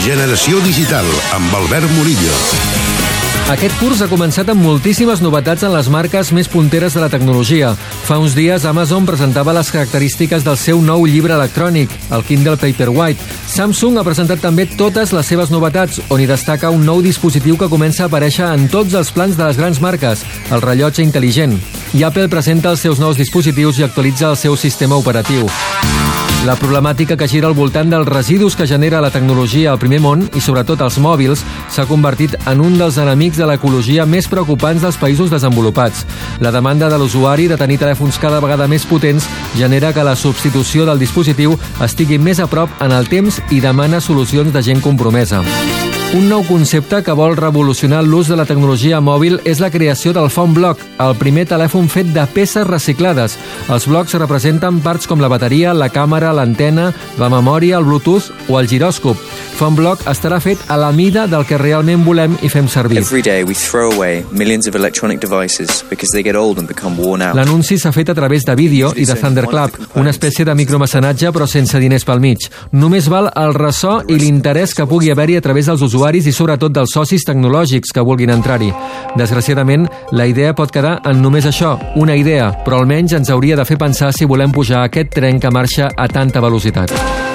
Generació Digital, amb Albert Murillo. Aquest curs ha començat amb moltíssimes novetats en les marques més punteres de la tecnologia. Fa uns dies Amazon presentava les característiques del seu nou llibre electrònic, el Kindle Paperwhite. Samsung ha presentat també totes les seves novetats, on hi destaca un nou dispositiu que comença a aparèixer en tots els plans de les grans marques, el rellotge intel·ligent. I Apple presenta els seus nous dispositius i actualitza el seu sistema operatiu. La problemàtica que gira al voltant dels residus que genera la tecnologia al primer món i sobretot els mòbils s'ha convertit en un dels enemics de l'ecologia més preocupants dels països desenvolupats. La demanda de l'usuari de tenir telèfons cada vegada més potents genera que la substitució del dispositiu estigui més a prop en el temps i demana solucions de gent compromesa. Un nou concepte que vol revolucionar l'ús de la tecnologia mòbil és la creació del Phone Block, el primer telèfon fet de peces reciclades. Els blocs representen parts com la bateria, la càmera, l'antena, la memòria, el Bluetooth o el giròscop. Phone Block estarà fet a la mida del que realment volem i fem servir. L'anunci s'ha fet a través de vídeo i de Thunderclap, una espècie de micromecenatge però sense diners pel mig. Només val el ressò i l'interès que pugui haver-hi a través dels usuaris i sobretot dels socis tecnològics que vulguin entrar-hi. Desgraciadament, la idea pot quedar en només això, una idea, però almenys ens hauria de fer pensar si volem pujar aquest tren que marxa a tanta velocitat.